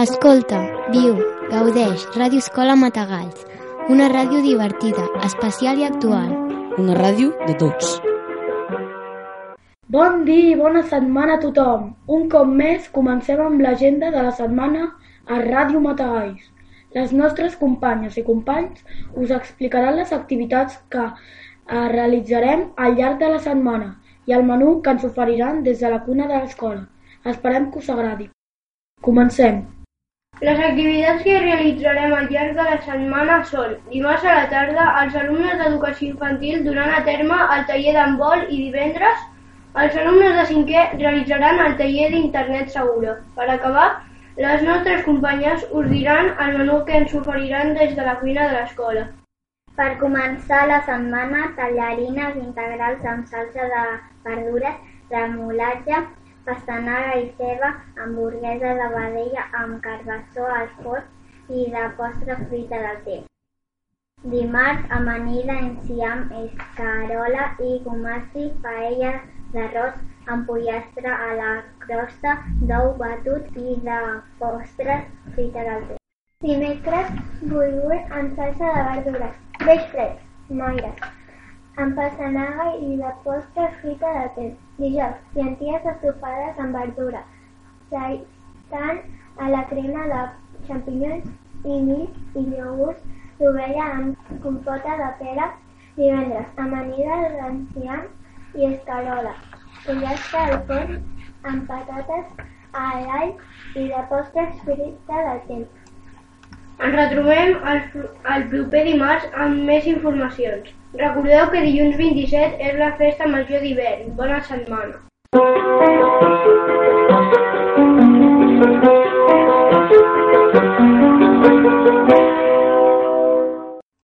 Escolta, viu, gaudeix, Ràdio Escola Matagalls. Una ràdio divertida, especial i actual. Una ràdio de tots. Bon dia i bona setmana a tothom. Un cop més comencem amb l'agenda de la setmana a Ràdio Matagalls. Les nostres companyes i companys us explicaran les activitats que eh, realitzarem al llarg de la setmana i el menú que ens oferiran des de la cuna de l'escola. Esperem que us agradi. Comencem. Les activitats que realitzarem al llarg de la setmana són dimarts a la tarda els alumnes d'educació infantil duran a terme el taller d'handbol i divendres els alumnes de cinquè realitzaran el taller d'internet segura. Per acabar, les nostres companyes us diran el menú que ens oferiran des de la cuina de l'escola. Per començar la setmana, tallarines integrals amb salsa de verdures, remolatge, pastanaga i ceba, hamburguesa de vedella amb carbassó al forn i de postre fruita del té. Dimarts, amanida, enciam, escarola i gomassi, paella d'arròs amb pollastre a la crosta, d'ou batut i de postres fruita del té. Dimecres, bulgur amb salsa de verdures, peix fresc, moires, amb pastanaga i de postre fruita de té. Dijous, llenties estofades amb verdura, seitan a la crema de xampinyons i mill i iogurts d'ovella amb compota de pera. Divendres, amanida d'enciam i escarola, pollastre al forn amb patates a l'all i de postres fruita de temps. Ens retrobem el, el proper dimarts amb més informacions. Recordeu que dilluns 27 és la festa major d'hivern. Bona setmana.